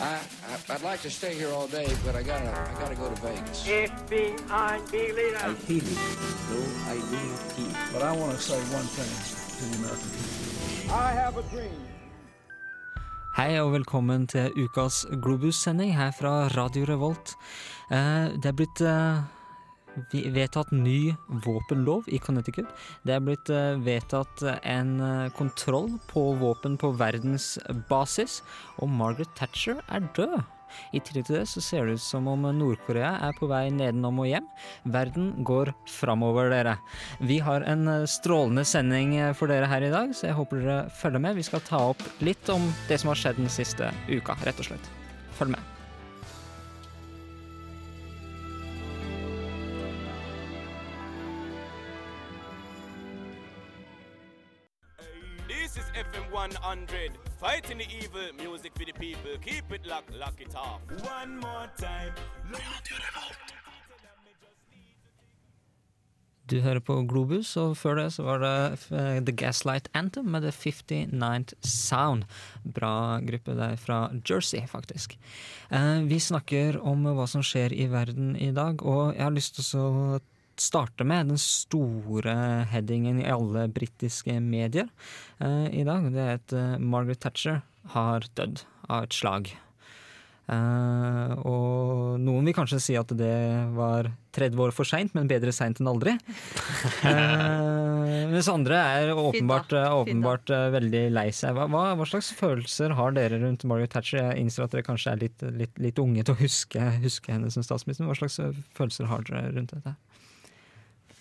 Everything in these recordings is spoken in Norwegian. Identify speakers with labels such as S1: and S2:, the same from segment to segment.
S1: I, I I'd like to stay here all day, but I gotta I gotta go to Vegas.
S2: FBI leader.
S3: I feel it, though I do not feel.
S4: But I want to say one thing to the American people.
S2: I have a dream.
S5: Hei og velkommen til ukas Globus-sending her fra Radio Revolt. Eh, Det er blitt eh, vi- vedtatt ny våpenlov i Connecticut. Det er blitt eh, vedtatt en eh, kontroll på våpen på verdensbasis, og Margaret Thatcher er død. I tillegg til det så ser det ut som om Nord-Korea er på vei nedenom og hjem. Verden går framover, dere. Vi har en eh, strålende sending for dere her i dag, så jeg håper dere følger med. Vi skal ta opp litt om det som har skjedd den siste uka, rett og slett. Følg med.
S6: 100, fighting the evil, music for the people. Keep it locked, lock it off. One more time.
S5: Du hører på Globus, og før det så var det eh, The Gaslight Anthem med The 59th Sound. Bra gruppe der fra Jersey, faktisk. Eh, vi snakker om hva som skjer i verden i dag, og jeg har lyst til å starte med den store headingen i alle britiske medier eh, i dag. Det er at eh, Margaret Thatcher har dødd av et slag. Uh, og noen vil kanskje si at det var 30 år for seint, men bedre seint enn aldri. uh, mens andre er åpenbart, åpenbart uh, veldig lei seg. Hva, hva, hva slags følelser har dere rundt Margaret Thatcher? Jeg innser at dere kanskje er litt, litt, litt unge til å huske, huske henne som statsminister. Hva slags følelser har dere rundt dette?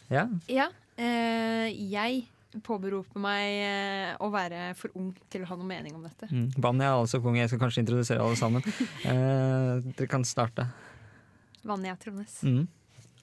S5: Ja,
S7: Ja, eh, jeg påberoper meg eh, å være for ung til å ha noe mening om dette.
S5: mm. Vanja er altså kong. Jeg skal kanskje introdusere alle sammen. Eh, dere kan starte.
S7: Vanja Trondnes.
S5: Mm.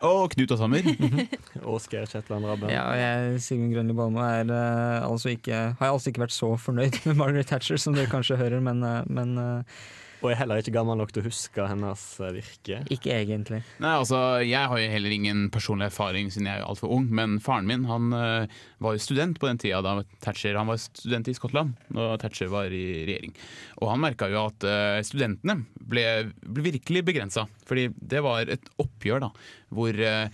S8: Og Knut og Sammer.
S3: Oskar Kjetland Rabben.
S5: Ja, og jeg, Sigmund Grønli Balmo, er, uh, altså ikke, har jeg altså ikke vært så fornøyd med Margaret Thatcher, som dere kanskje hører, men, uh, men eh,
S3: Og er heller ikke gammel nok til å huske hennes eh, virke.
S5: ikke egentlig.
S8: Nei, altså, Jeg har jo heller ingen personlig erfaring siden jeg er altfor ung, men faren min han uh, var jo student på den tida da Thatcher han var student i Skottland, og Thatcher var i regjering. Og han merka jo at uh, studentene ble, ble virkelig begrensa, fordi det var et oppgjør da, hvor uh,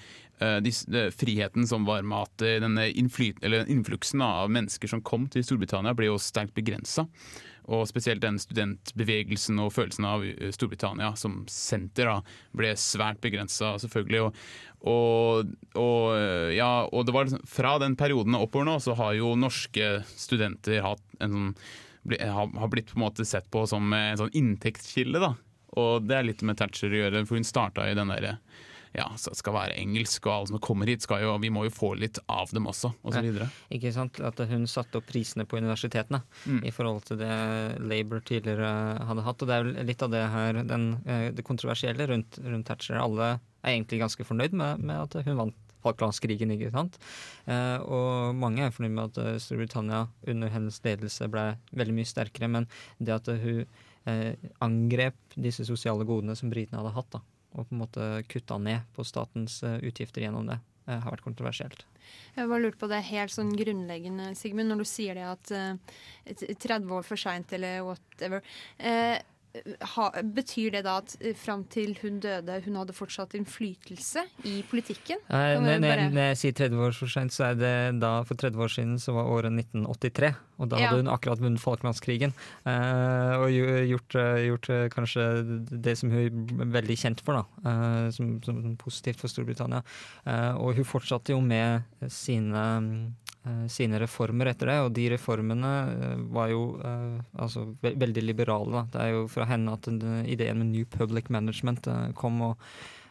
S8: de, eh, friheten som var med at eh, denne innfluksen av mennesker som kom til Storbritannia, ble jo sterkt begrensa. Og spesielt den studentbevegelsen og følelsen av eh, Storbritannia som senter da, ble svært begrensa, selvfølgelig. Og, og, og, eh, ja, og det var liksom, fra den perioden oppover nå, så har jo norske studenter hatt en sånn har blitt på en måte sett på som en sånn inntektskilde. da. Og det er litt med Thatcher å gjøre, for hun starta i den derre ja, så det skal være engelsk, og alle som kommer hit, skal jo, vi må jo få litt av dem også, og så
S5: Ja.
S8: videre.
S5: Ikke sant? At hun satte opp prisene på universitetene
S8: Mm.
S5: i forhold til det Labour tidligere hadde hatt. Og det er vel litt av det her, den, eh, det kontroversielle rundt, rundt Thatcher. Alle er egentlig ganske fornøyd med, med at hun vant Falklandskrigen, ikke sant. Eh, og mange er fornøyd med at eh, Storbritannia under hennes ledelse ble veldig mye sterkere. Men det at hun eh, angrep disse sosiale godene som britene hadde hatt, da, og på en måte kutta ned på statens eh, utgifter gjennom det, eh, har vært kontroversielt.
S7: Jeg bare lurte på det helt sånn grunnleggende, Sigmund, når du sier det at eh, 30 år for seint eller whatever. Eh, ha, betyr det da at eh, fram til hun døde, hun hadde fortsatt innflytelse i politikken?
S5: Nei,
S7: Kan
S5: Når, når, jeg sier 30 år for sent, så er det da for 30 år siden så var året 1983. Og da
S7: Ja.
S5: hadde hun akkurat vunnet Falklandskrigen. Uh, og gjort, eh, gjort uh, kanskje det som hun er veldig kjent for, da. Uh, som, som positivt for Storbritannia. Og hun fortsatte jo med sine eh, sine reformer etter det, og de reformene eh, var jo eh, altså veldig liberale. Da. Det er jo fra henne at ideen med New Public Management eh, kom. og Eh,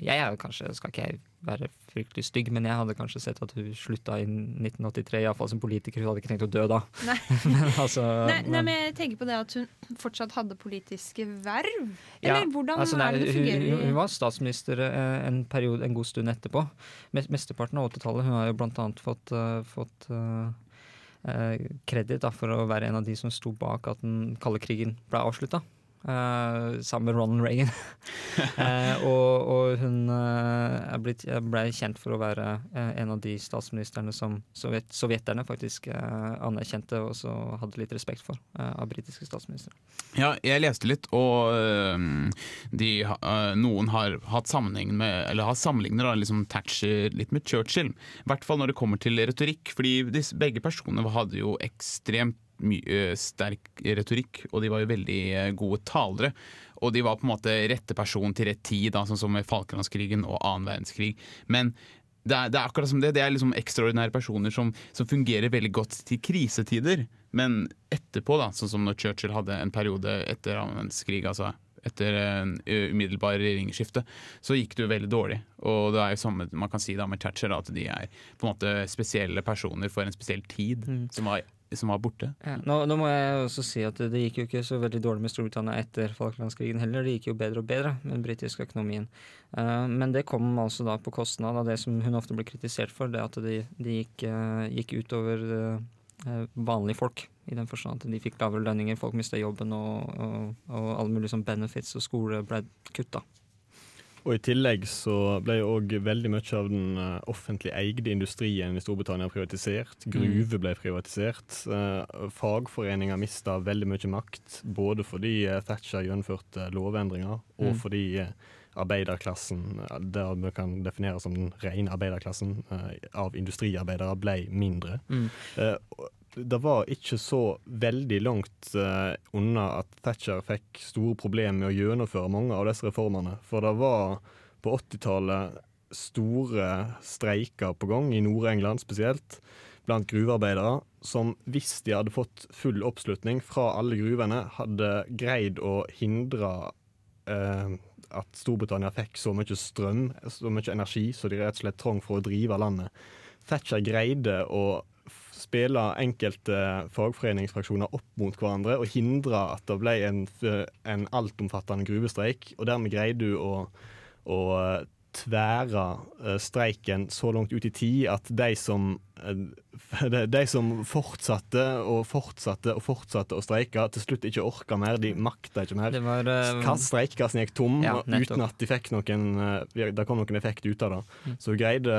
S5: jeg er jo kanskje, skal ikke jeg være fryktelig stygg, men jeg hadde kanskje sett at hun slutta i 1983, iallfall som politiker. Hun hadde ikke tenkt å dø da.
S7: Nei.
S5: men altså
S7: Nei, nei, men jeg tenker på det at hun fortsatt hadde politiske verv.
S5: Ja,
S7: Eller hvordan
S5: altså, nei,
S7: er det det fungerer?
S5: hun, hun var statsminister eh, en periode, en god stund etterpå. Mesteparten av 80-tallet. Hun har jo blant annet fått, uh, fått uh, kreditt for å være en av de som sto bak at den kalde krigen ble avslutta. Eh, sammen med Ronald Reagan. uh, og, og hun uh, er blitt, ble kjent for å være eh, en av de statsministrene som sovjet, sovjeterne faktisk eh, anerkjente og så hadde litt respekt for eh, av britiske statsministre.
S8: Ja, jeg leste litt, og de, noen har hatt sammenheng med Eller har sammenligner liksom Thatcher litt med Churchill. I hvert fall når det kommer til retorikk. Fordi disse, begge personene hadde jo ekstremt mye sterk retorikk, og de var jo veldig øh, gode talere. Og de var på en måte rette person til rett tid, da, sånn som med Falklandskrigen og annen verdenskrig. Men det er, det er akkurat som det. Det er liksom ekstraordinære personer som, som fungerer veldig godt til krisetider. Men etterpå, da, sånn som når Churchill hadde en periode etter verdenskrig, altså etter en umiddelbar regjeringsskifte, så gikk det jo veldig dårlig. Og det er jo samme man kan si da med Thatcher, da, at de er på en måte spesielle personer for en spesiell tid som, var, som var borte.
S5: Nå, nå må jeg også si at det gikk jo ikke så veldig dårlig med Storbritannia etter Falklandskrigen heller. Det gikk jo bedre og bedre med den britiske økonomien. Uh, men det kom altså da på kostnad av det som hun ofte ble kritisert for, det at det de gikk, uh, gikk utover uh, vanlige folk. I den forstand at de fikk lavere lønninger, folk mista jobben, og, og, og alle mulige sånn benefits og skole ble kutta.
S3: Og I tillegg så ble òg veldig mye av den eh, offentlig eide industrien i Storbritannia privatisert. Gruver ble privatisert. Uh, fagforeninger mista veldig mye makt, både fordi eh, Thatcher gjennomførte lovendringer, og
S5: Mm.
S3: fordi eh, arbeiderklassen, det vi kan definere som den rene arbeiderklassen eh, av industriarbeidere, ble mindre.
S5: Mm.
S3: Eh, det var ikke så veldig langt eh, unna at Thatcher fikk store problemer med å gjennomføre mange av disse reformene. For det var på 80-tallet store streiker på gang, i Nord-England spesielt, blant gruvearbeidere, som hvis de hadde fått full oppslutning fra alle gruvene, hadde greid å hindre eh, at Storbritannia fikk så mye strøm, så mye energi, så de rett og slett trang for å drive landet. Thatcher greide å spille enkelte fagforeningsfraksjoner opp mot hverandre og hindre at det ble en, en altomfattende gruvestreik, og dermed greide hun å, å tvære eh, streiken så langt ut i tid at de som, eh, de, som fortsatte og fortsatte og fortsatte å streike, til slutt ikke orka mer. De makta ikke mer.
S5: Var eh,
S3: Streikekassen gikk tom
S5: Ja,
S3: uten at de fikk noen Det kom noen effekt ut av det.
S5: Mm.
S3: Så hun greide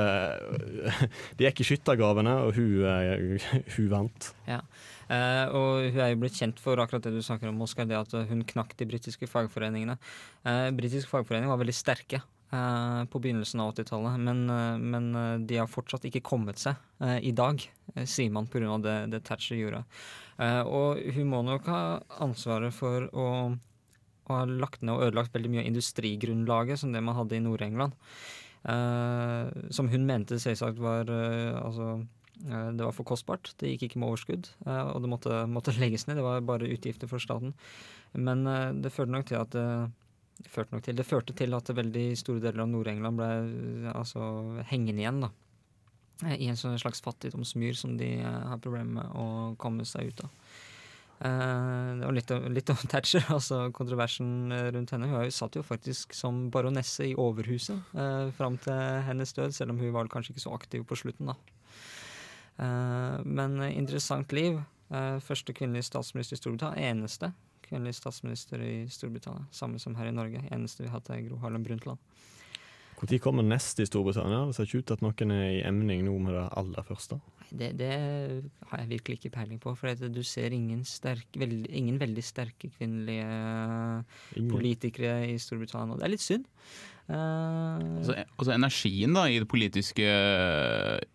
S3: De gikk i skyttergravene, og hun, hun vant.
S5: Ja. Uh, og hun er jo blitt kjent for akkurat det du snakker om, Oskar, det at hun knakk de britiske fagforeningene. Uh, britiske fagforeninger var veldig sterke på begynnelsen av 80-tallet, men, eh, men eh, de har fortsatt ikke kommet seg eh, i dag, sier man pga. Det, det Thatcher gjorde. Eh, og hun må nok ha ansvaret for å, å ha lagt ned og ødelagt veldig mye av industrigrunnlaget som det man hadde i Nord-England. Eh, som hun mente selvsagt var eh, altså Eh, Det var for kostbart, det gikk ikke med overskudd, eh, og det måtte, måtte legges ned. Det var bare utgifter for staten. Men eh, det førte nok til at det, førte nok til, det førte til at veldig store deler av Nord-England ble eh, altså, hengende igjen. da. Eh, I en slags fattigdomsmyr som de eh, har problemer med å komme seg ut av. Det var litt, litt om Thatcher, altså kontroversen rundt henne. Hun satt jo faktisk som baronesse i Overhuset eh, fram til hennes død, selv om hun var kanskje ikke så aktiv på slutten. da. Men interessant liv. Første kvinnelige statsminister i Storbritannia. Eneste kvinnelige statsminister i Storbritannia. Samme som her i Norge. Eneste vi har hatt er Gro Harlem Brundtland.
S3: Når kommer neste i Storbritannia? Det ser ikke ut til at noen er i emning nå med det aller første.
S5: Det, det har jeg virkelig ikke peiling på. For at du ser ingen, sterk, veld, ingen veldig sterke kvinnelige
S3: Ingen.
S5: politikere i Storbritannia. Det er litt synd. Uh,
S8: Altså, altså Energien da i det politiske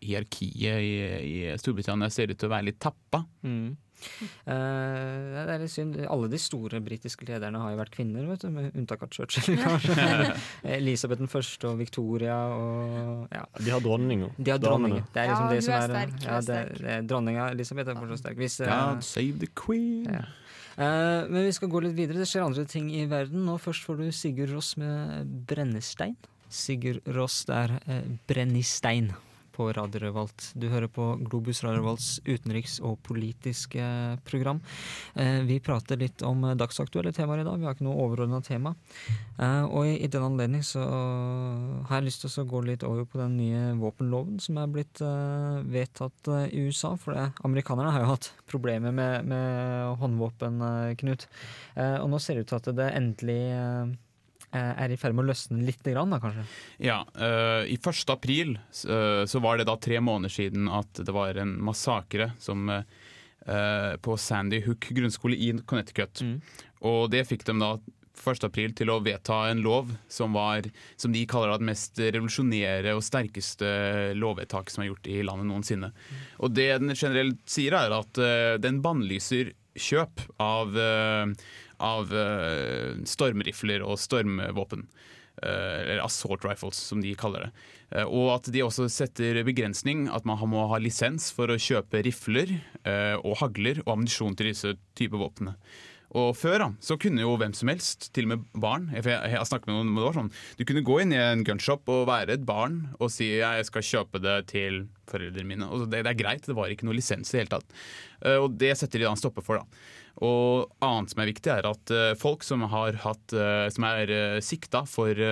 S8: hierarkiet i, i Storbritannia ser ut til å være litt tappa.
S5: Mm. Eh, det er litt synd. Alle de store britiske lederne har jo vært kvinner, vet du, med unntak av Churchill, kanskje. Elisabeth den første og Victoria og ja.
S3: De har dronninga.
S5: De har
S3: Damene.
S5: dronninger. Det er liksom
S7: Ja,
S5: det som
S7: er
S5: er,
S7: sterk,
S5: Ja,
S7: er
S5: det, det, dronninga Elisabeth er fortsatt sterk. Hvis, eh,
S8: God save the queen!
S5: Ja. Uh, men vi skal gå litt videre. Det skjer andre ting i verden. Nå først får du Sigurd Ross med 'Brennestein'. Sigurd Ross, det er uh, 'Brennistein' på Radio Revolt. Du hører på Globus Radio Revolts utenriks- og politiske program. Eh, vi prater litt om dagsaktuelle temaer i dag. Vi har ikke noe overordna tema. Eh, og i, den anledning så har jeg lyst til å gå litt over på den nye våpenloven som er blitt eh, vedtatt i USA. For det, amerikanerne har jo hatt problemer med, med håndvåpen, Knut. Og nå ser det ut til at det endelig er i ferd med å løsne litt, da, kanskje?
S8: Ja, eh, I 1. april eh, så var det da tre måneder siden at det var en massakre som, eh, på Sandy Hook grunnskole i Connecticut. Og det fikk dem da 1. april til å vedta en lov som var, som de kaller det mest revolusjonære og sterkeste lovvedtaket som er gjort i landet noensinne. Og det den generelt sier, er at eh, den bannlyser kjøp av, eh, av uh, stormrifler og stormvåpen. Uh, eller assault rifles, som de kaller det. Uh, og at de også setter begrensning, at man må ha lisens for å kjøpe rifler og hagler og ammunisjon til disse typer våpnene. Og Før da, så kunne jo hvem som helst, til og med barn jeg, jeg, har snakket med noen, det var sånn, Du kunne gå inn i en gunshop og være et barn og si jeg skal kjøpe det til foreldrene mine. Og det, det er greit, det var ikke noe lisens i det hele tatt. Eh, Og Det setter de da en stopper for. da. Og annet som er viktig, er at eh, folk som har hatt, eh, som er sikta for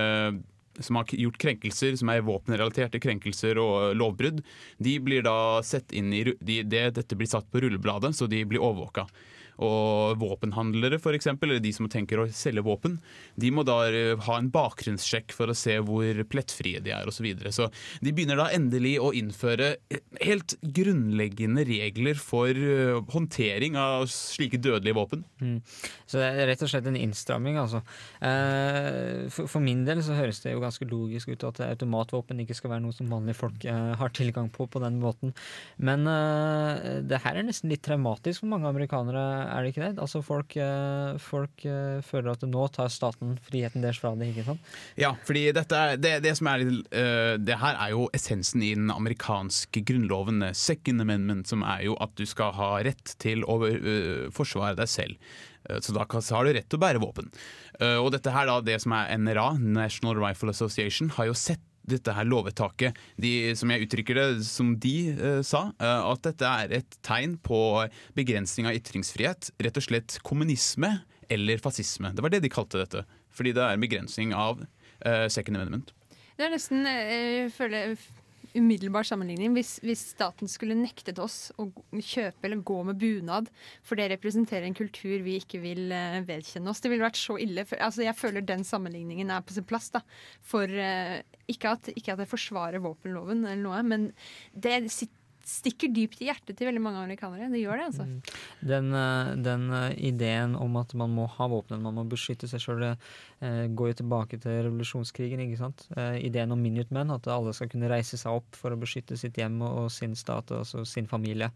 S8: som har gjort krenkelser, som er våpenrelaterte krenkelser og lovbrudd, de blir da sett inn i de, det, Dette blir satt på rullebladet, så de blir overvåka. Og våpenhandlere, eksempel, eller de som tenker å selge våpen, de må da eh, ha en bakgrunnssjekk for å se hvor plettfrie de er osv. Så, videre. så de begynner da endelig å innføre helt grunnleggende regler for eh, håndtering av slike dødelige våpen.
S5: Så det er rett og slett en innstramming, altså. Eh, for, min del så høres det jo ganske logisk ut at automatvåpen ikke skal være noe som vanlige folk har tilgang på på den måten. Men det her er nesten litt traumatisk for mange amerikanere, er det ikke det? Altså folk, eh, folk eh, føler at nå tar staten friheten deres fra det, ikke sant?
S8: Ja, fordi dette det, det som er Det her er jo essensen i den amerikanske grunnloven, eh, second amendment, som er jo at du skal ha rett til å forsvare deg selv. Eh, Så da har du rett til å bære våpen. Eh, Og dette her da, det som er NRA, National Rifle Association, har jo sett dette her lovvedtaket, de, som jeg uttrykker det, som de eh, sa, eh, at dette er et tegn på begrensning av ytringsfrihet. Rett og slett kommunisme eller fascisme. Det var det de kalte dette. Fordi det er en begrensning av eh, second amendment.
S7: Det er nesten eh, jeg føler umiddelbar sammenligning. Hvis, hvis staten skulle nektet oss å kjøpe eller gå med bunad, for det representerer en kultur vi ikke vil eh, vedkjenne oss. Det ville vært så ille. For, altså, jeg føler den sammenligningen er på sin plass. Da. For eh, ikke, at, ikke at jeg forsvarer våpenloven, eller noe, men det sit- stikker dypt i hjertet til veldig mange amerikanere. Det gjør det, altså.
S5: Den, eh, den eh, ideen om at man må ha våpen, man må beskytte seg sjøl, eh, går jo tilbake til revolusjonskrigen. ikke sant? Ideen om Minutemen, at alle skal kunne reise seg opp for å beskytte sitt hjem og, og sin stat, altså sin familie,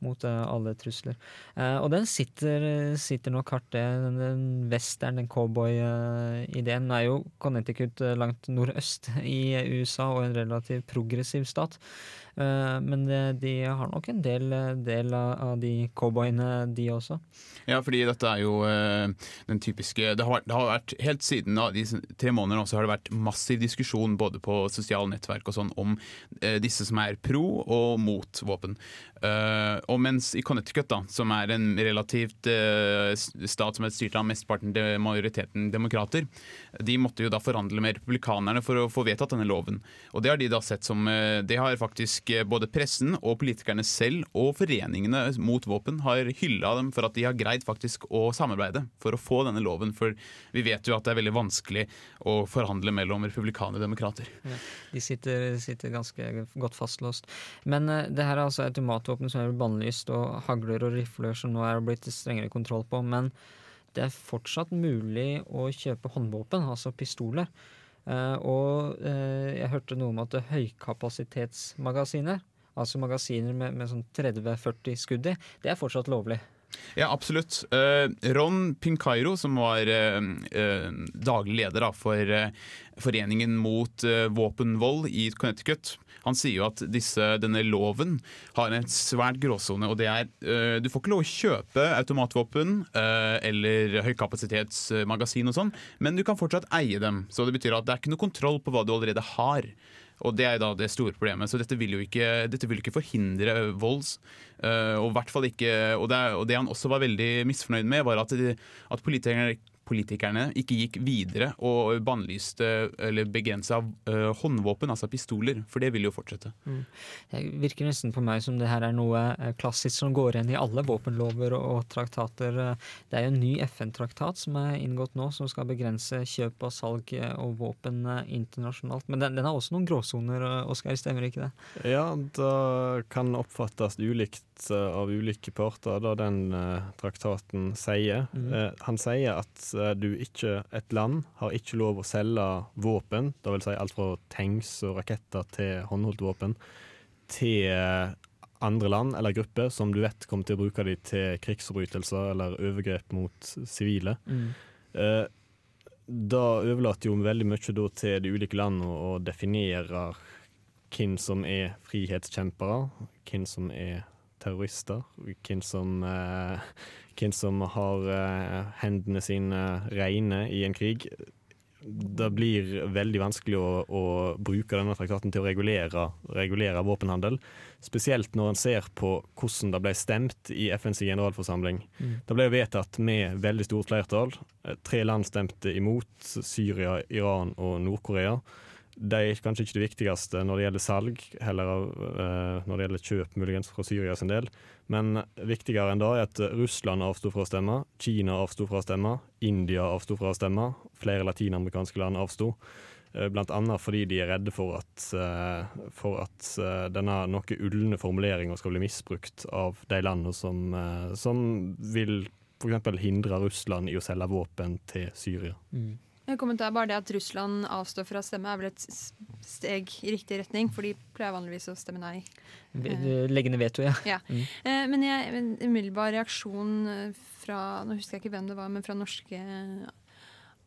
S5: mot alle trusler. Og den sitter, sitter nok hardt, det. Den, western, den cowboy-ideen, er jo Connecticut langt nordøst i USA og en relativt progressiv stat. Men det, de har nok en del, del av de cowboyene, de også.
S8: Ja, fordi dette er jo eh, den typiske det har, det har vært Helt siden de tre månedene også har det vært massiv diskusjon både på sosiale nettverk og sånn om eh, disse som er pro og mot våpen. Eh, og mens i Connecticut, da, som er en relativt stat som er styrt av mesteparten majoriteten demokrater, de måtte jo da forhandle med republikanerne for å få vedtatt denne loven. Og det har de da sett som Det har faktisk både pressen og politikerne selv og foreningene mot våpen har hylla dem for at de har greid faktisk å samarbeide for å få denne loven. For vi vet jo at det er veldig vanskelig å forhandle mellom republikanere og demokrater.
S5: De sitter, sitter ganske godt fastlåst. Men uh, det her er altså automatvåpen som er bannlyst, og hagler og rifler som nå er blitt strengere kontroll på. Men det er fortsatt mulig å kjøpe håndvåpen, altså pistoler. Uh, og uh, jeg hørte noe om at høykapasitetsmagasiner, altså magasiner med, med sånn 30-40 skudd i, det er fortsatt lovlig.
S8: Ja, absolutt. Eh, Ron Pincairo, som var eh, eh, daglig leder for Foreningen mot våpenvold i Connecticut, han sier jo at disse, denne loven har en svært gråsone. og det er, Du får ikke lov å kjøpe automatvåpen eller høykapasitetsmagasin og sånn, men du kan fortsatt eie dem. Så det betyr at det er ikke noe kontroll på hva du allerede har. Og det er da det store problemet. Så dette vil jo ikke, vil ikke forhindre volds. eh, og, hvert ikke, og, det, og det han også var veldig misfornøyd med, var at, at politikerne politikerne ikke gikk videre og bannlyste eller begrensa håndvåpen, altså pistoler, for det vil jo fortsette.
S5: Det virker nesten på meg som det her er noe eh, klassisk som går igjen i alle våpenlover og, og traktater. Eh, Det er jo en ny FN-traktat som er inngått nå, som skal begrense kjøp og salg eh, og våpen eh, internasjonalt. Men den, den har også noen gråsoner, eh, Oskar, stemmer ikke det?
S3: Ja, det kan oppfattes ulikt eh, av ulike parter, da den eh, traktaten sier. Mm. Han sier at eh, du ikke, et land har ikke lov å selge våpen, da vil si alt fra tanks og raketter til håndholdt våpen, til andre land eller grupper som du vet kommer til å bruke dem til krigsforbrytelser eller overgrep mot sivile. Eh, da overlater jo veldig mye da til de ulike landene å definere hvem som er frihetskjempere, hvem som er terrorister, hvem som, eh, hvem som har eh, hendene sine reine i en krig. Det blir veldig vanskelig å, å bruke denne traktaten til å regulere, regulere våpenhandel. Spesielt når en ser på hvordan det ble stemt i FNs generalforsamling. Det ble vedtatt med veldig stort flertall. Eh, Tre land stemte imot, Syria, Iran og Nord-Korea. De er kanskje ikke det viktigste når det gjelder salg, heller eh, når det gjelder kjøp, muligens fra Syria sin del. Men viktigere enn det er at Russland avsto fra å stemme, Kina avsto fra å stemme, India avsto fra å stemme, flere latinamerikanske land avsto. Bl.a. Blant annet fordi de er redde for at, eh, for at eh, denne noe ulne formuleringa skal bli misbrukt av de landene som, eh, som vil f.eks. hindre Russland i å selge våpen til Syria.
S7: En kommentar bare det at Russland avstår fra å stemme, er vel et steg i riktig retning, for de pleier vanligvis å stemme nei.
S5: V- Legge ned veto, ja.
S7: Ja.
S5: Mm.
S7: Eh, men jeg, en umiddelbar reaksjon eh, fra Nå husker jeg ikke hvem det var, men fra norske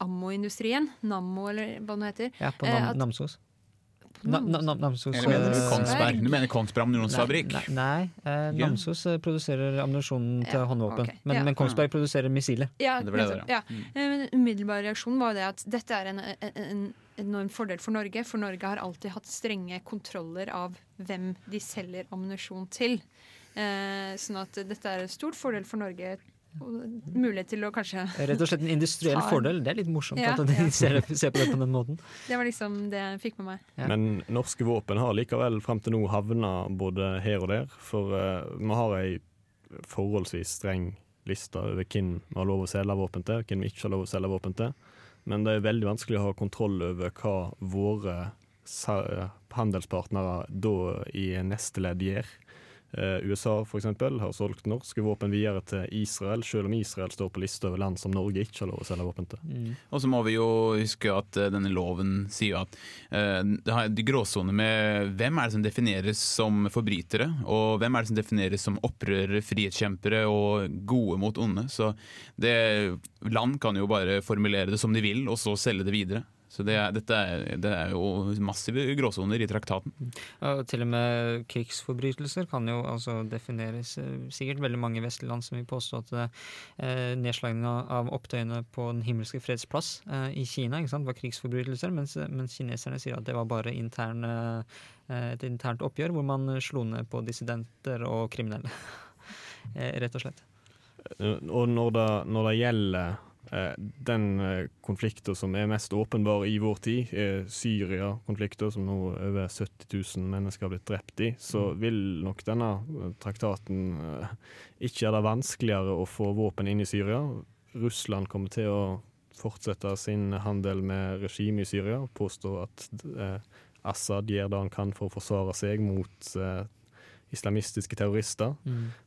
S7: ammoindustrien. Nammo, eller hva det nå heter.
S5: Ja, på
S7: Eh,
S5: Nam Namsos. Na, na, na, Namsos
S8: Eller mener du
S5: eh,
S8: Kongsberg? Du mener Kongsberg
S5: Nei,
S8: ammunisjonsfabrikk?
S5: Nei, nei eh, Namsos yeah. produserer ammunisjonen til
S7: Ja,
S5: håndvåpen.
S7: Okay.
S5: Men,
S7: Ja.
S5: men Kongsberg produserer missilet.
S7: Ja,
S8: Det det der,
S7: ja. Eh, Men umiddelbar reaksjon var jo det at dette er en, en, en enorm fordel for Norge. For Norge har alltid hatt strenge kontroller av hvem de selger ammunisjon til. Eh, sånn at dette er en stor fordel for Norge. Mulighet til å kanskje
S5: Rett og slett en industriell
S7: Ta en-
S5: fordel. Det er litt morsomt
S7: Ja,
S5: at de
S7: ja.
S5: ser, ser på det på den måten.
S7: Det var liksom det jeg fikk med meg.
S5: Ja.
S3: Men norske våpen har likevel frem til nå havna både her og der. For eh, vi har ei forholdsvis streng liste over hvem vi har lov å selge våpen til, hvem vi ikke har lov å selge våpen til. Men det er veldig vanskelig å ha kontroll over hva våre handelspartnere da i neste ledd gjør. Eh, USA eksempel, har solgt norske våpen videre til Israel, selv om Israel står på lista over land som Norge ikke har lov å selge våpen til.
S8: Og så må vi jo huske at eh, denne loven sier at eh, det har en gråsone med hvem er det som defineres som forbrytere, og hvem er det som defineres som opprørere, frihetskjempere og gode mot onde. Så det, land kan jo bare formulere det som de vil, og så selge det videre. Så det er, dette er, det er jo massive gråsoner i traktaten.
S5: Og til og med krigsforbrytelser kan jo altså defineres eh, Sikkert veldig mange vestlige land som vil påstå at eh, nedslagningen av opptøyene på Den himmelske freds plass eh, i Kina ikke sant, var krigsforbrytelser, mens, mens kineserne sier at det var bare interne, eh, et internt oppgjør hvor man slo ned på dissidenter og kriminelle. eh, rett og slett.
S3: Og når det, når det gjelder den eh, konflikten som er mest åpenbar i vår tid, eh, Syria-konflikten, som nå over 70 000 mennesker har blitt drept i, så vil nok denne eh, traktaten eh, ikke gjøre det vanskeligere å få våpen inn i Syria. Russland kommer til å fortsette sin handel med regimet i Syria og påstå at eh, Assad gjør det han kan for å forsvare seg mot eh, islamistiske terrorister.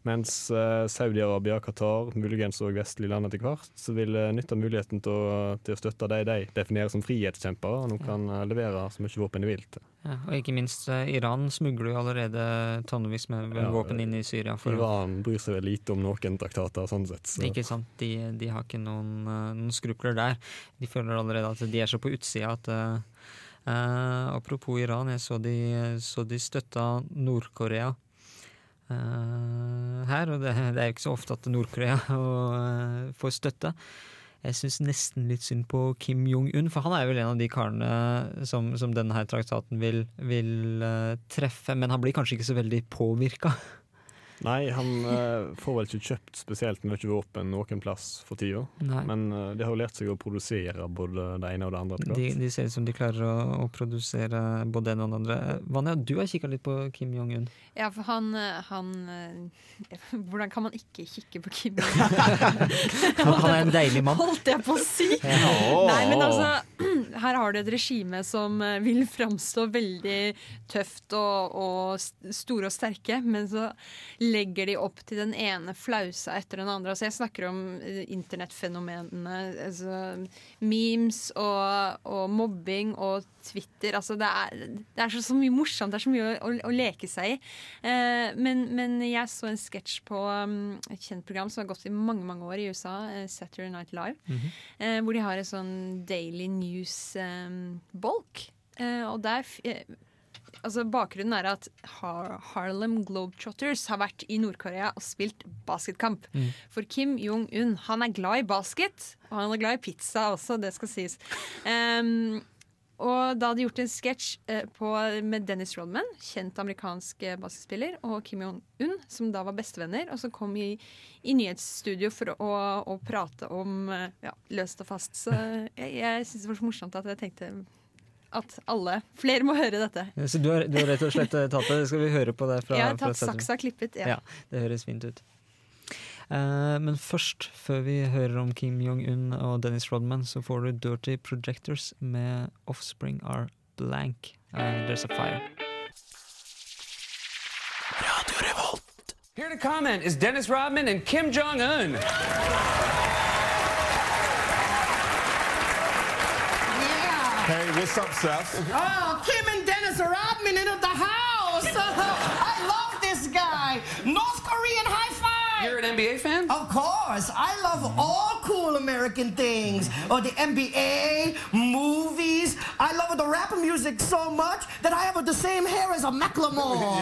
S3: Mens eh, Saudi-Arabia, Qatar, muligens òg vestlige land etter hvert, så vil eh, nytte muligheten til å, til å støtte de de definerer som frihetskjempere, og nå kan eh, levere så mye våpen de vil til.
S5: Ja, og ikke minst Iran smugler jo allerede tonnevis med våpen
S3: Ja,
S5: inn i Syria.
S3: Iran bryr seg vel lite om noen traktater, sånn sett. Så.
S5: Ikke sant. De, de har ikke noen, noen skrupler der. De føler allerede at de er så på utsida at uh, Apropos Iran, jeg så de, så de støtta Nord-Korea. Eh, her, og det, det er jo ikke så ofte at Nord-Korea eh, får støtte. jeg syns nesten litt synd på Kim Jong-un, for han er vel en av de karene som, som denne her traktaten vil, vil eh, treffe. Men han blir kanskje ikke så veldig påvirka.
S3: Nei, han uh, får vel ikke kjøpt spesielt mye våpen noen plass for tida. Men uh, de har jo lært seg å produsere både det ene og det andre.
S5: De, de ser ut som de klarer å, å produsere både det ene og det andre. Vanja, du har kikka litt på Kim Jong-un.
S7: Ja, for han, eh, han eh, Hvordan kan man ikke kikke på Kim Jong-un?
S5: Han, han er en deilig mann.
S7: Holdt jeg på å si! Nei, men altså, her har du et regime som eh, vil framstå veldig tøft og, og store og sterke, men så legger de opp til den ene flausa etter den andre. Altså, jeg snakker om eh, internettfenomenene, altså, memes og, og mobbing og Twitter. Altså, det er, det er så, så mye morsomt, det er så mye å, å, å leke seg i. Eh, men, men jeg så en sketsj på um, et kjent program som har gått i mange mange år i USA, eh, Saturday Night Live, eh, hvor de har en sånn daily news-bolk. Eh, og der eh, Altså Bakgrunnen er at Har Harlem Globetrotters har vært i Nord-Korea og spilt basketkamp. For Kim Jong-un han er glad i basket, og han er glad i pizza også, det skal sies. Um, og da hadde de gjort en sketsj eh, med Dennis Rodman, kjent amerikansk eh, basketspiller, og Kim Jong-un, som da var bestevenner, og som kom i, i nyhetsstudio for å, å prate om eh, ja, løst og fast. Så jeg, jeg syns det var så morsomt at jeg tenkte at alle, flere må høre dette.
S5: Så du har, du har rett og slett eh, tatt det. Skal vi høre på det? Fra,
S7: Jeg har tatt saksa klippet. Ja.
S5: Ja, det høres fint ut. Uh, men først, før vi hører om Kim Jong-un og Dennis Rodman, så får du Dirty Projectors med Offspring Are Blank. Uh, There's a Fire.
S9: Here to comment is Dennis Rodman and Kim Jong
S10: Hey, what's up, Seth?
S11: Oh, Kim and Dennis Rodman into the house. I love this guy. North Korean high five.
S9: You're an NBA fan?
S11: Of course, I love all cool American things. Or the NBA, movies. I love the rap music so much that I have the same hair as a Macklemore.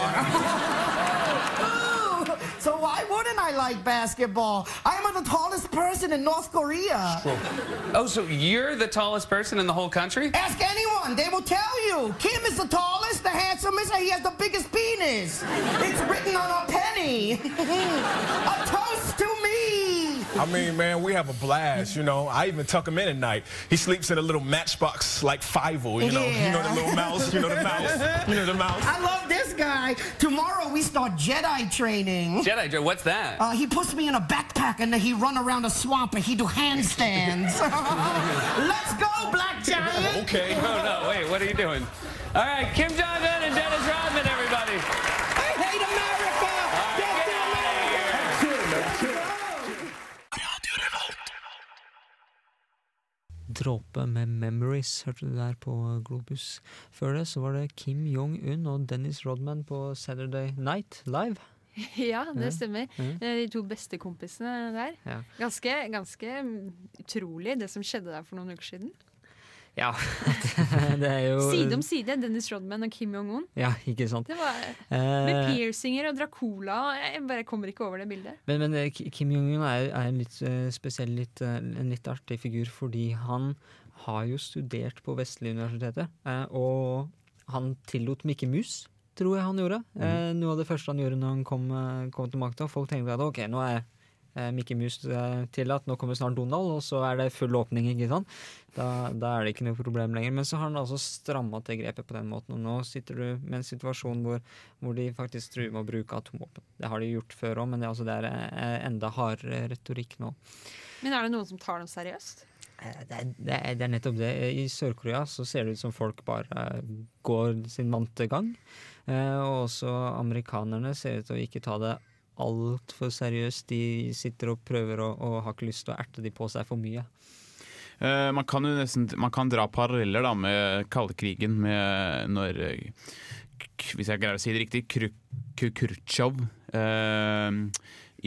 S11: So why wouldn't I like basketball? I am the tallest person in North Korea.
S9: Oh, so you're the tallest person in the whole country?
S11: Ask anyone, they will tell you. Kim is the tallest, the handsomest, and he has the biggest penis. It's written on a penny. a toast.
S10: I mean, man, we have a blast, you know. I even tuck him in at night. He sleeps in a little matchbox like Fivel, you know. You know the little mouse, you know the mouse, you know the mouse.
S11: I love this guy. Tomorrow we start Jedi training.
S9: Jedi Joe, what's that?
S11: Uh, he puts me in a backpack and then he run around a swamp and he do handstands. Let's go, Black Giant.
S10: Okay.
S9: Oh, no, wait, what are you doing? All right, Kim Jong Un and Dennis Rodman,
S5: Dråpe med Memories hørte du der på Globus. Før det så var det Kim Jong-un og Dennis Rodman på Saturday Night Live.
S7: Ja, det stemmer. Er De to beste kompisene der.
S5: Ja.
S7: Ganske, ganske utrolig det som skjedde der for noen uker siden.
S5: Ja, det er jo
S7: Side om side, Dennis Rodman og Kim Jong-un.
S5: Ja, ikke sant.
S7: Det var Med
S5: Eh,
S7: piercinger og Dracula. Jeg bare kommer ikke over det bildet.
S5: Men, men eh, Kim Jong-un er, er en litt eh, spesiell, litt, en litt artig figur, fordi han har jo studert på Vestlige universiteter, eh, og han tillot Mikke Mus, tror jeg han gjorde. Eh, noe av det første han gjorde når han kom, kom til makta. Folk tenkte at ok, nå er Mikke Mus til at nå kommer snart Donald, og så er det full åpning, ikke sant. Da, da er det ikke noe problem lenger. Men så har han altså stramma til grepet på den måten, og nå sitter du med en situasjon hvor, hvor de faktisk truer med å bruke atomvåpen. Det har de gjort før òg, men det, er altså, det er eh, enda hardere retorikk nå.
S7: Men er det noen som tar dem seriøst?
S5: Eh, Det er, det, er, det er nettopp det. I Sør-Korea så ser det ut som folk bare eh, går sin vante gang. Eh, og også amerikanerne ser ut til å ikke ta det altfor seriøst. De sitter og prøver å, og har ikke lyst til å erte de på seg for mye.
S8: Eh, man kan jo nesten Man kan dra paralleller da med kaldekrigen, med når Hvis jeg greier å si det riktig Kru- Khrusjtsjov eh,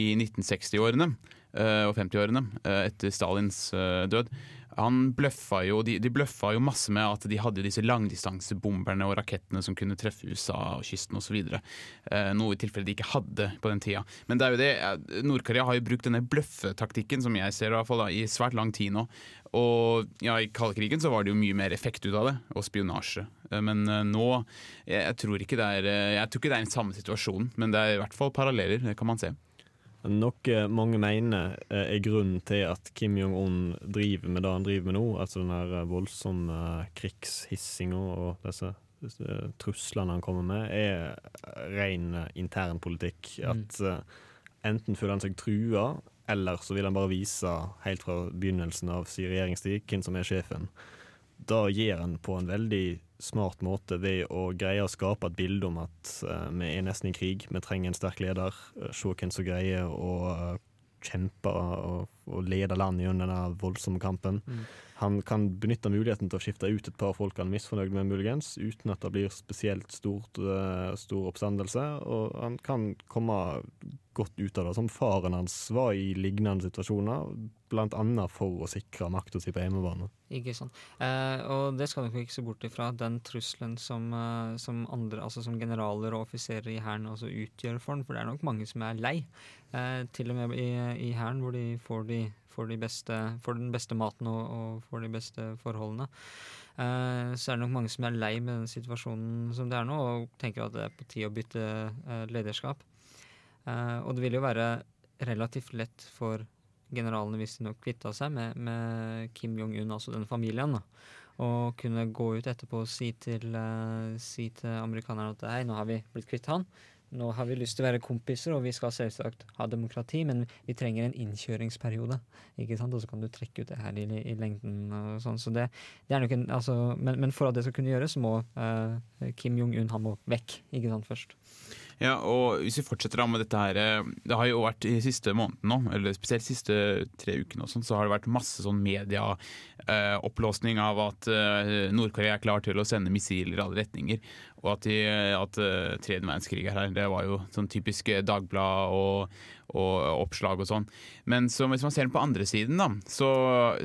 S8: i 1960-årene eh, og 50-årene, eh, etter Stalins død. Han bløffa jo, de, de bløffa jo masse med at de hadde disse langdistansebomberne og rakettene som kunne treffe USA og kysten osv. Eh, noe i tilfelle de ikke hadde på den tida. Men det er jo det, eh, Nord-Korea har jo brukt denne bløffetaktikken som jeg ser i, hvert fall, da, i svært lang tid nå. Og ja, I kaldkrigen så var det jo mye mer effekt ut av det, og spionasje. Eh, Men eh, nå jeg, jeg, tror ikke det er Jeg tror ikke det er den samme situasjonen, men det er i hvert fall paralleller. Det kan man se.
S3: Noe mange mener eh, er grunnen til at Kim Jong-un driver med det han driver med nå, altså den her voldsomme krigshissinga og disse, truslene han kommer med, er ren internpolitikk. At eh, enten føler han seg trua, eller så vil han bare vise helt fra begynnelsen av sin regjeringstid hvem som er sjefen. Da gir han på en veldig smart måte ved å greie å skape et bilde om at eh, vi er nesten i krig, vi trenger en sterk leder. eh, se hvem som greier å eh, kjempe og, og lede landet gjennom denne voldsomme kampen.
S5: Mm.
S3: Han kan benytte muligheten til å skifte ut et par folk han er misfornøyd med, muligens, uten at det blir spesielt stort, eh, stor oppstandelse. Og han kan komme godt ut av det, som faren hans var i lignende situasjoner, blant annet for å sikre makta si på hjemmebane.
S5: Ikke sant. Eh, og det skal vi ikke se bort ifra. Den trusselen som, eh, som andre, altså som generaler og offiserer i hæren utgjør for den. For det er nok mange som er lei. Eh, til og med i, i hæren, hvor de får, de får, de beste, får den beste maten og, og får de beste forholdene. Eh, så er det nok mange som er lei med den situasjonen som det er nå, og tenker at det er på tide å bytte eh, lederskap. Eh, og det vil jo være relativt lett for generalene hvis de nok kvitta seg med, med Kim Jong-un, altså den familien, da. Og kunne gå ut etterpå og si til, eh, si til amerikanerne at hei, nå har vi blitt kvitt han. Nå har vi lyst til å være kompiser, og vi skal selvsagt ha demokrati, men vi trenger en innkjøringsperiode. ikke sant? Og så kan du trekke ut det her i, i lengden og sånn. Så det, det er nok en, altså, men, men for at det skal kunne gjøres, så må uh, Kim Jong-un han må vekk ikke sant, først.
S8: Ja, og hvis vi fortsetter da med dette her eh, Det har jo vært i siste måneden nå, eller spesielt siste tre ukene, og sånn, så har det vært masse sånn medieopplåsning av at eh, Nord-Korea er klar til å sende missiler i alle retninger. Og at, de, at uh, tredje verdenskrig er her. Det var jo sånn typisk Dagblad og, og oppslag og sånn. Men så, hvis man ser den på andre siden, da, så,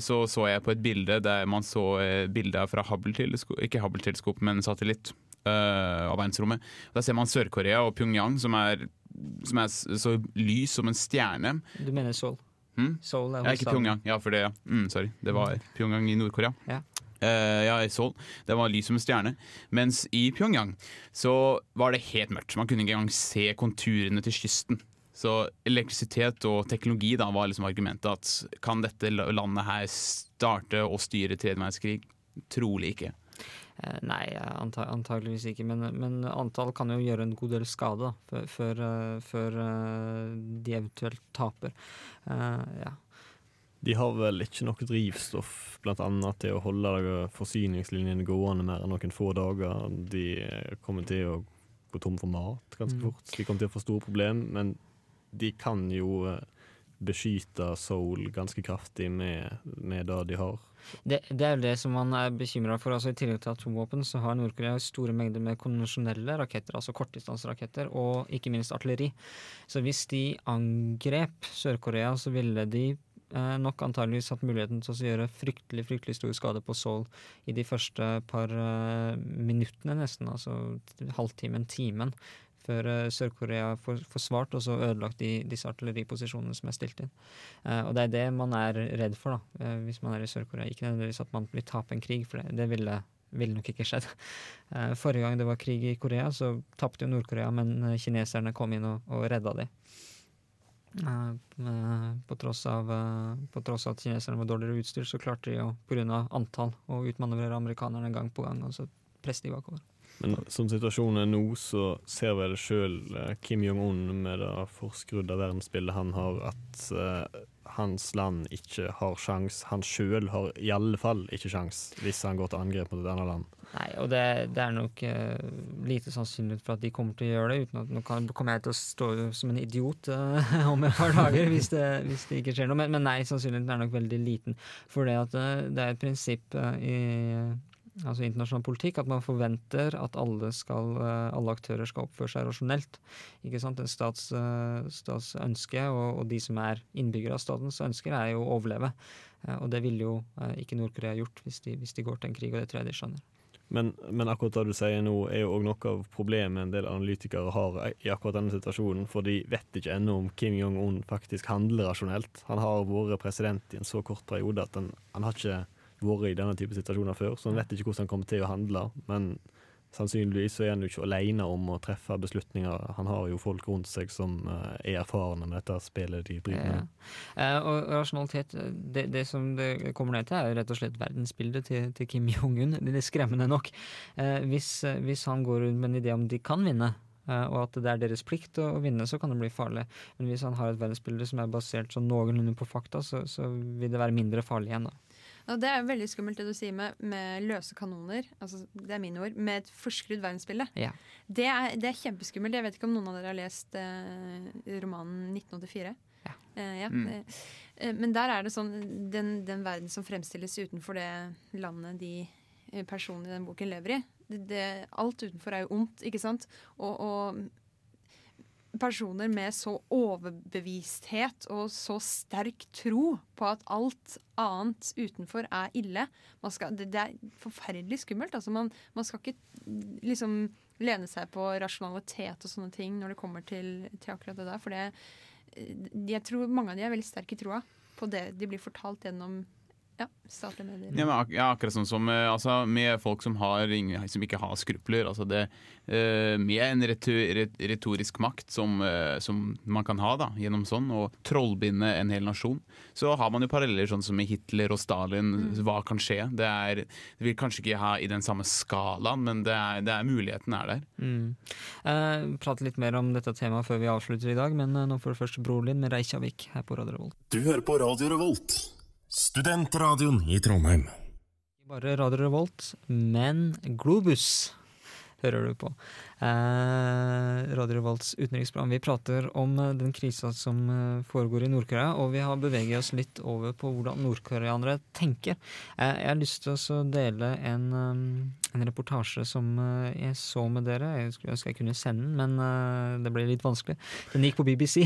S8: så så jeg på et bilde der man så eh, bilder fra Hubble-teleskop, ikke Hubble-teleskop, men satellitt uh, av verdensrommet. Der ser man Sør-Korea og Pyongyang, som er, som er så lys som en stjerne.
S5: Du mener Seoul?
S8: Hmm?
S5: Seoul er
S8: Ja, ikke. Pyongyang. Ja, for det, ja. Mm, sorry. Det var Pyongyang i Nord-Korea.
S5: Ja.
S8: Uh, ja, i Seoul. Det var lys som en stjerne. Mens i Pyongyang så var det helt mørkt. Man kunne ikke engang se konturene til kysten. Så elektrisitet og teknologi da var liksom argumentet at kan dette landet her starte og styre tredje verdenskrig? Trolig ikke.
S5: Eh, nei, anta antageligvis ikke. Men, men antall kan jo gjøre en god del skade da, før, før, eh, før eh, de eventuelt taper. Eh, ja.
S3: De har vel ikke noe drivstoff blant annet til å holde forsyningslinjene gående mer enn noen få dager. De kommer til å gå tom for mat ganske
S5: Mm.
S3: fort. De kommer til å få store problemer, men de kan jo eh, beskytte Soul ganske kraftig med, med det de har.
S5: Det, det er jo det som man er bekymra for. altså I tillegg til atomvåpen så har Nord-Korea store mengder med konvensjonelle raketter, altså kortdistanseraketter, og ikke minst artilleri. Så hvis de angrep Sør-Korea, så ville de eh, nok antageligvis hatt muligheten til å gjøre fryktelig fryktelig stor skade på Seoul i de første par eh, minuttene, nesten. Altså halvtimen, timen. Før eh, Sør-Korea får får svart og så ødelagt de, disse artilleriposisjonene som er stilt inn. Eh, og det er det man er redd for da, eh, hvis man er i Sør-Korea. Ikke nødvendigvis at man vil tape en krig, for det, det ville, ville nok ikke skjedd. Forrige gang det var krig i Korea, så tapte jo Nord-Korea, men kineserne kom inn og, og redda de. Eh, på, tross av, på tross av at kineserne var dårligere utstyr, så klarte de jo pga. antall å utmanøvrere amerikanerne gang på gang, og så presse de bakover.
S3: Men som situasjonen er nå, så ser vel sjøl Kim Jong-un med det forskrudde verdensbildet han har, at uh, hans land ikke har sjans. Han sjøl har i alle fall ikke sjans hvis han går til angrep mot et annet land.
S5: Nei, og det, det er nok uh, lite sannsynlig for at de kommer til å gjøre det. uten at Nå kan, kommer jeg til å stå som en idiot uh, om et par dager hvis det, hvis det ikke skjer noe, men, men nei, sannsynligheten er nok veldig liten. For det, at, eh, det er et prinsipp eh, i altså internasjonal politikk at man forventer at alle, skal, eh, alle aktører skal oppføre seg rasjonelt. Ikke sant? En stats, eh, stats ønske, og, og de som er innbyggere av statens ønsker, er jo å overleve. Eh, og det ville jo ikke Nord-Korea gjort hvis de, hvis de går til en krig, og det tror jeg de skjønner.
S3: Men, men akkurat det du sier nå, er jo òg noe av problemet en del analytikere har i akkurat denne situasjonen. For de vet ikke ennå om Kim Jong-un faktisk handler rasjonelt. Han har vært president i en så kort periode at han, han har ikke vært i denne type situasjoner før, så han vet ikke hvordan han kommer til å handle. Men sannsynligvis så er han jo ikke alene om å treffe beslutninger. Han har jo folk rundt seg som eh, er erfarne med dette spillet de driver med.
S5: Ja. og rasjonalitet, det, det som det kommer ned til, er jo rett og slett verdensbildet til, til Kim Jong-un. Det er skremmende nok. Eh, hvis, eh, hvis han går rundt med en idé om de kan vinne, eh, og at det er deres plikt å vinne, så kan det bli farlig. Men hvis han har et verdensbilde som er basert sånn noenlunde på fakta, så, så vil det være mindre farlig igjen. da.
S7: Og det er jo veldig skummelt det du sier med, med løse kanoner. Altså, det er mine ord. Med et forskrudd verdensbilde.
S5: Ja.
S7: Det, er, det er kjempeskummelt. Jeg vet ikke om noen av dere har lest eh, romanen 1984.
S5: Ja.
S7: Eh, ja.
S8: Mm.
S7: Eh, men der er det sånn den, den verden som fremstilles utenfor det landet de eh, personene i den boken lever i. Det, det, alt utenfor er jo ondt, ikke sant? Og, og personer med så overbevisthet og så sterk tro på at alt annet utenfor er ille. Skal, det, det er forferdelig skummelt. Altså man, man skal ikke liksom lene seg på rasjonalitet og sånne ting når det kommer til, til akkurat det der. For det, jeg tror mange av de er veldig sterke i troa på det de blir fortalt gjennom ja, statlige medier.
S8: Ja, men ak ja, akkurat sånn som eh, altså, med folk som, har, ingen- som ikke har skrupler. Altså det, uh, med en retorisk makt som, uh, som man kan ha da, gjennom sånn, og trollbinde en hel nasjon, så har man jo paralleller sånn som med Hitler og Stalin. Hva kan skje? Det, er, det vil kanskje ikke ha i den samme skalaen, men det er, det er muligheten er der.
S5: Mm. Eh, prate litt mer om dette temaet før vi avslutter i dag, men nå får du først broren din med Reykjavik her på Radio Revolt.
S12: Du hører på Radio Revolt, studentradioen i Trondheim.
S5: Bare Radio Revolt, men Globus hører du på. Eh, Radio Revolts utenriksprogram. Vi prater om eh, den krisa som eh, foregår i Nord-Korea, og vi har beveget oss litt over på hvordan nordkoreanere tenker. Eh, jeg har lyst til å dele en, eh, en reportasje som jeg så med dere. Jeg skulle ønske jeg kunne sende den, men eh, det ble litt vanskelig. Den gikk på BBC,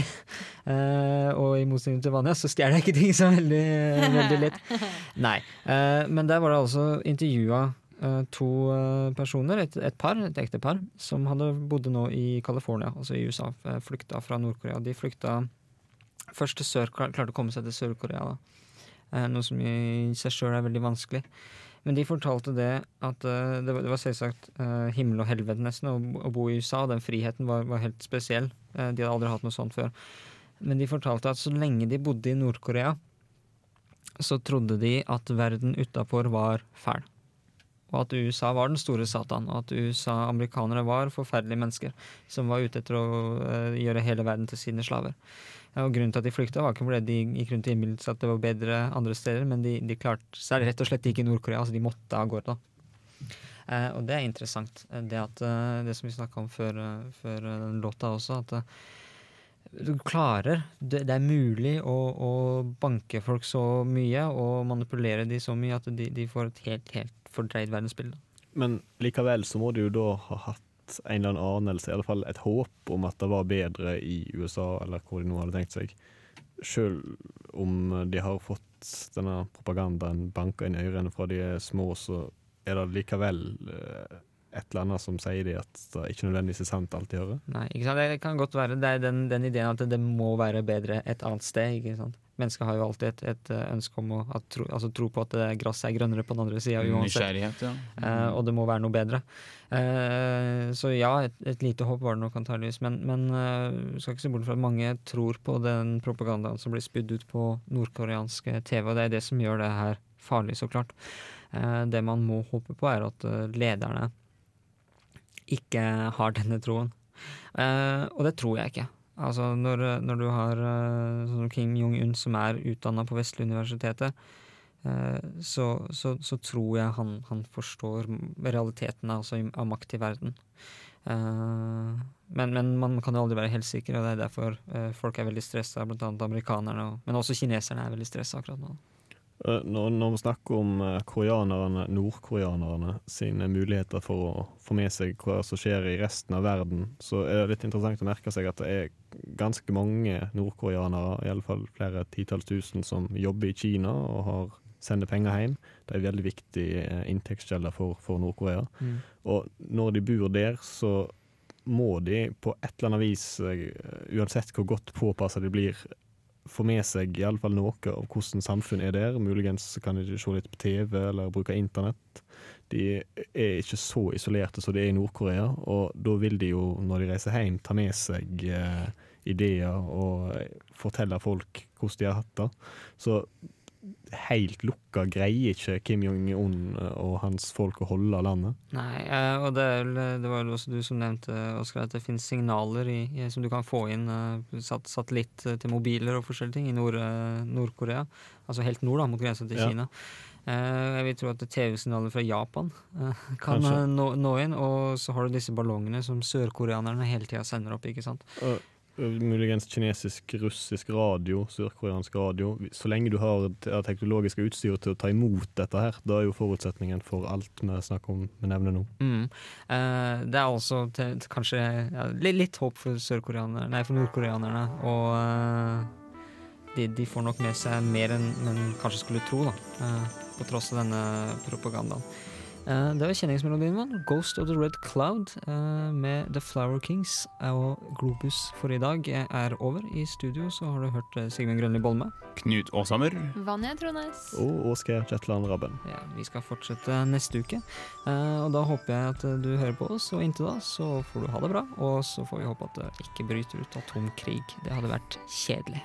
S5: og i motsetning til Vanja så stjeler jeg ikke ting så veldig, veldig lett. Nei. Men der var det altså intervjua to eh, personer, et, et par, et ektepar, som hadde bodd nå i California, altså i USA, eh, flykta fra Nord-Korea. De flykta først til sør, klar- klarte å komme seg til Sør-Korea, da. Eh, noe som i seg sjøl er veldig vanskelig. Men de fortalte det at eh, det, var, det var selvsagt eh, himmel og helvete nesten å, å bo i USA. og Den friheten var, var helt spesiell. Eh, de hadde aldri hatt noe sånt før. Men de fortalte at så lenge de bodde i Nord-Korea, så trodde de at verden utafor var fæl. Og at USA var den store satan, og at USA, amerikanere var forferdelige mennesker som var ute etter å uh, gjøre hele verden til sine slaver. Og Grunnen til at de flykta, var ikke fordi de gikk rundt og at det var bedre andre steder, men de, de klarte seg rett og slett ikke i Nord-Korea, altså de måtte av gårde. da. Eh, og det er interessant. eh, Det, at, uh, det som vi snakka om før, før låta også, at du klarer det, det er mulig å, å banke folk så mye og manipulere de så mye at de, de får et helt, helt fordreid verdensbilde.
S3: Men likevel så må du jo da ha hatt en eller annen anelse, i alle fall et håp om at det var bedre i USA, eller hvor de nå hadde tenkt seg. Selv om de har fått denne propagandaen banka inn i ørene fra de er små, så er det likevel eh, et eller annet som sier de at det ikke nødvendigvis er sant alt de hører.
S5: Nei, ikke sant? Det kan godt være det er den, den ideen at det må være bedre et annet sted. ikke sant? Mennesker har jo alltid et, et eh, ønske om å at tro, altså tro på at det gresset er grønnere på den andre sida uansett.
S8: Ja.
S5: Eh, og det må være noe bedre. Eh, så ja, et, et lite håp var det nok antageligvis. Men, men eh, skal ikke se bort fra at mange tror på den propagandaen som blir spydd ut på nordkoreanske TV, og det er det som gjør det her farlig, så klart. Eh, det man må håpe på, er at eh, lederne ikke har denne troen. Eh, og det tror jeg ikke. Altså når, når du har eh, sånn Kim Jong-un som er utdanna på Vestlige universitetet, eh, så, så, så tror jeg han, han forstår realiteten altså, av makt i verden. Eh, men, men man kan jo aldri være helt sikker, og det er derfor eh, folk er veldig stressa, blant annet amerikanerne, og, men også kineserne er veldig stressa akkurat nå.
S3: Eh, Når, når vi snakker om eh, koreanerne, nordkoreanerne sine muligheter for å få med seg hva som skjer i resten av verden, så er det litt interessant å merke seg at det er ganske mange nordkoreanere, iallfall flere titalls tusen, som jobber i Kina og har, sender penger hjem. Det er en veldig viktig eh, inntektskilde for, for Nord-Korea.
S5: Mm.
S3: Og når de bor der, så må de på et eller annet vis, uansett hvor godt påpassa de blir, få med seg i alle fall noe av hvordan samfunnet er der. Muligens kan de se litt på TV eller bruke internett. De er ikke så isolerte som de er i Nord-Korea, og da vil de jo, når de reiser hjem, ta med seg eh, ideer og eh, fortelle folk hvordan de har hatt det. Så helt lukka greier ikke Kim Jong-un og hans folk å holde landet.
S5: Nei, eh, og det, vel, det var vel også du som nevnte, Oskar, at det finnes signaler i, som du kan få inn. satt, Sat, satellitt eh, til mobiler og forskjellige ting i Nord-Korea. Nord-Korea. altså helt nord, da, mot grensa til
S3: Ja.
S5: Kina. Eh, jeg vil tro at TV-signaler fra Japan eh, kan eh, nå, nå inn. Og så har du disse ballongene som sørkoreanerne hele tida sender opp, ikke sant.
S3: Og muligens kinesisk, russisk radio, sørkoreansk radio. Så lenge du har det teknologiske utstyret til å ta imot dette her, da er jo forutsetningen for alt vi snakker om, vi nevner nå.
S5: Mm. Eh, det er også til, til kanskje ja, litt, litt håp for sørkoreanerne, nei, for nordkoreanerne. Og eh, de, de får nok med seg mer enn man kanskje skulle tro, da. eh, på tross av denne propagandaen. Eh, det var kjenningsmelodien vår, 'Ghost of the Red Cloud', eh, med The Flower Kings. Og Globus for i dag er over. I studio så har du hørt eh, Sigmund Grønli Bolme.
S8: Knut Aashammer.
S7: Vanja Trones.
S3: Og Åske Jetland Rabben.
S5: Ja, vi skal fortsette neste uke. Eh, og da håper jeg at du hører på oss, og inntil da så får du ha det bra. Og så får vi håpe at det ikke bryter ut atomkrig. Det hadde vært kjedelig.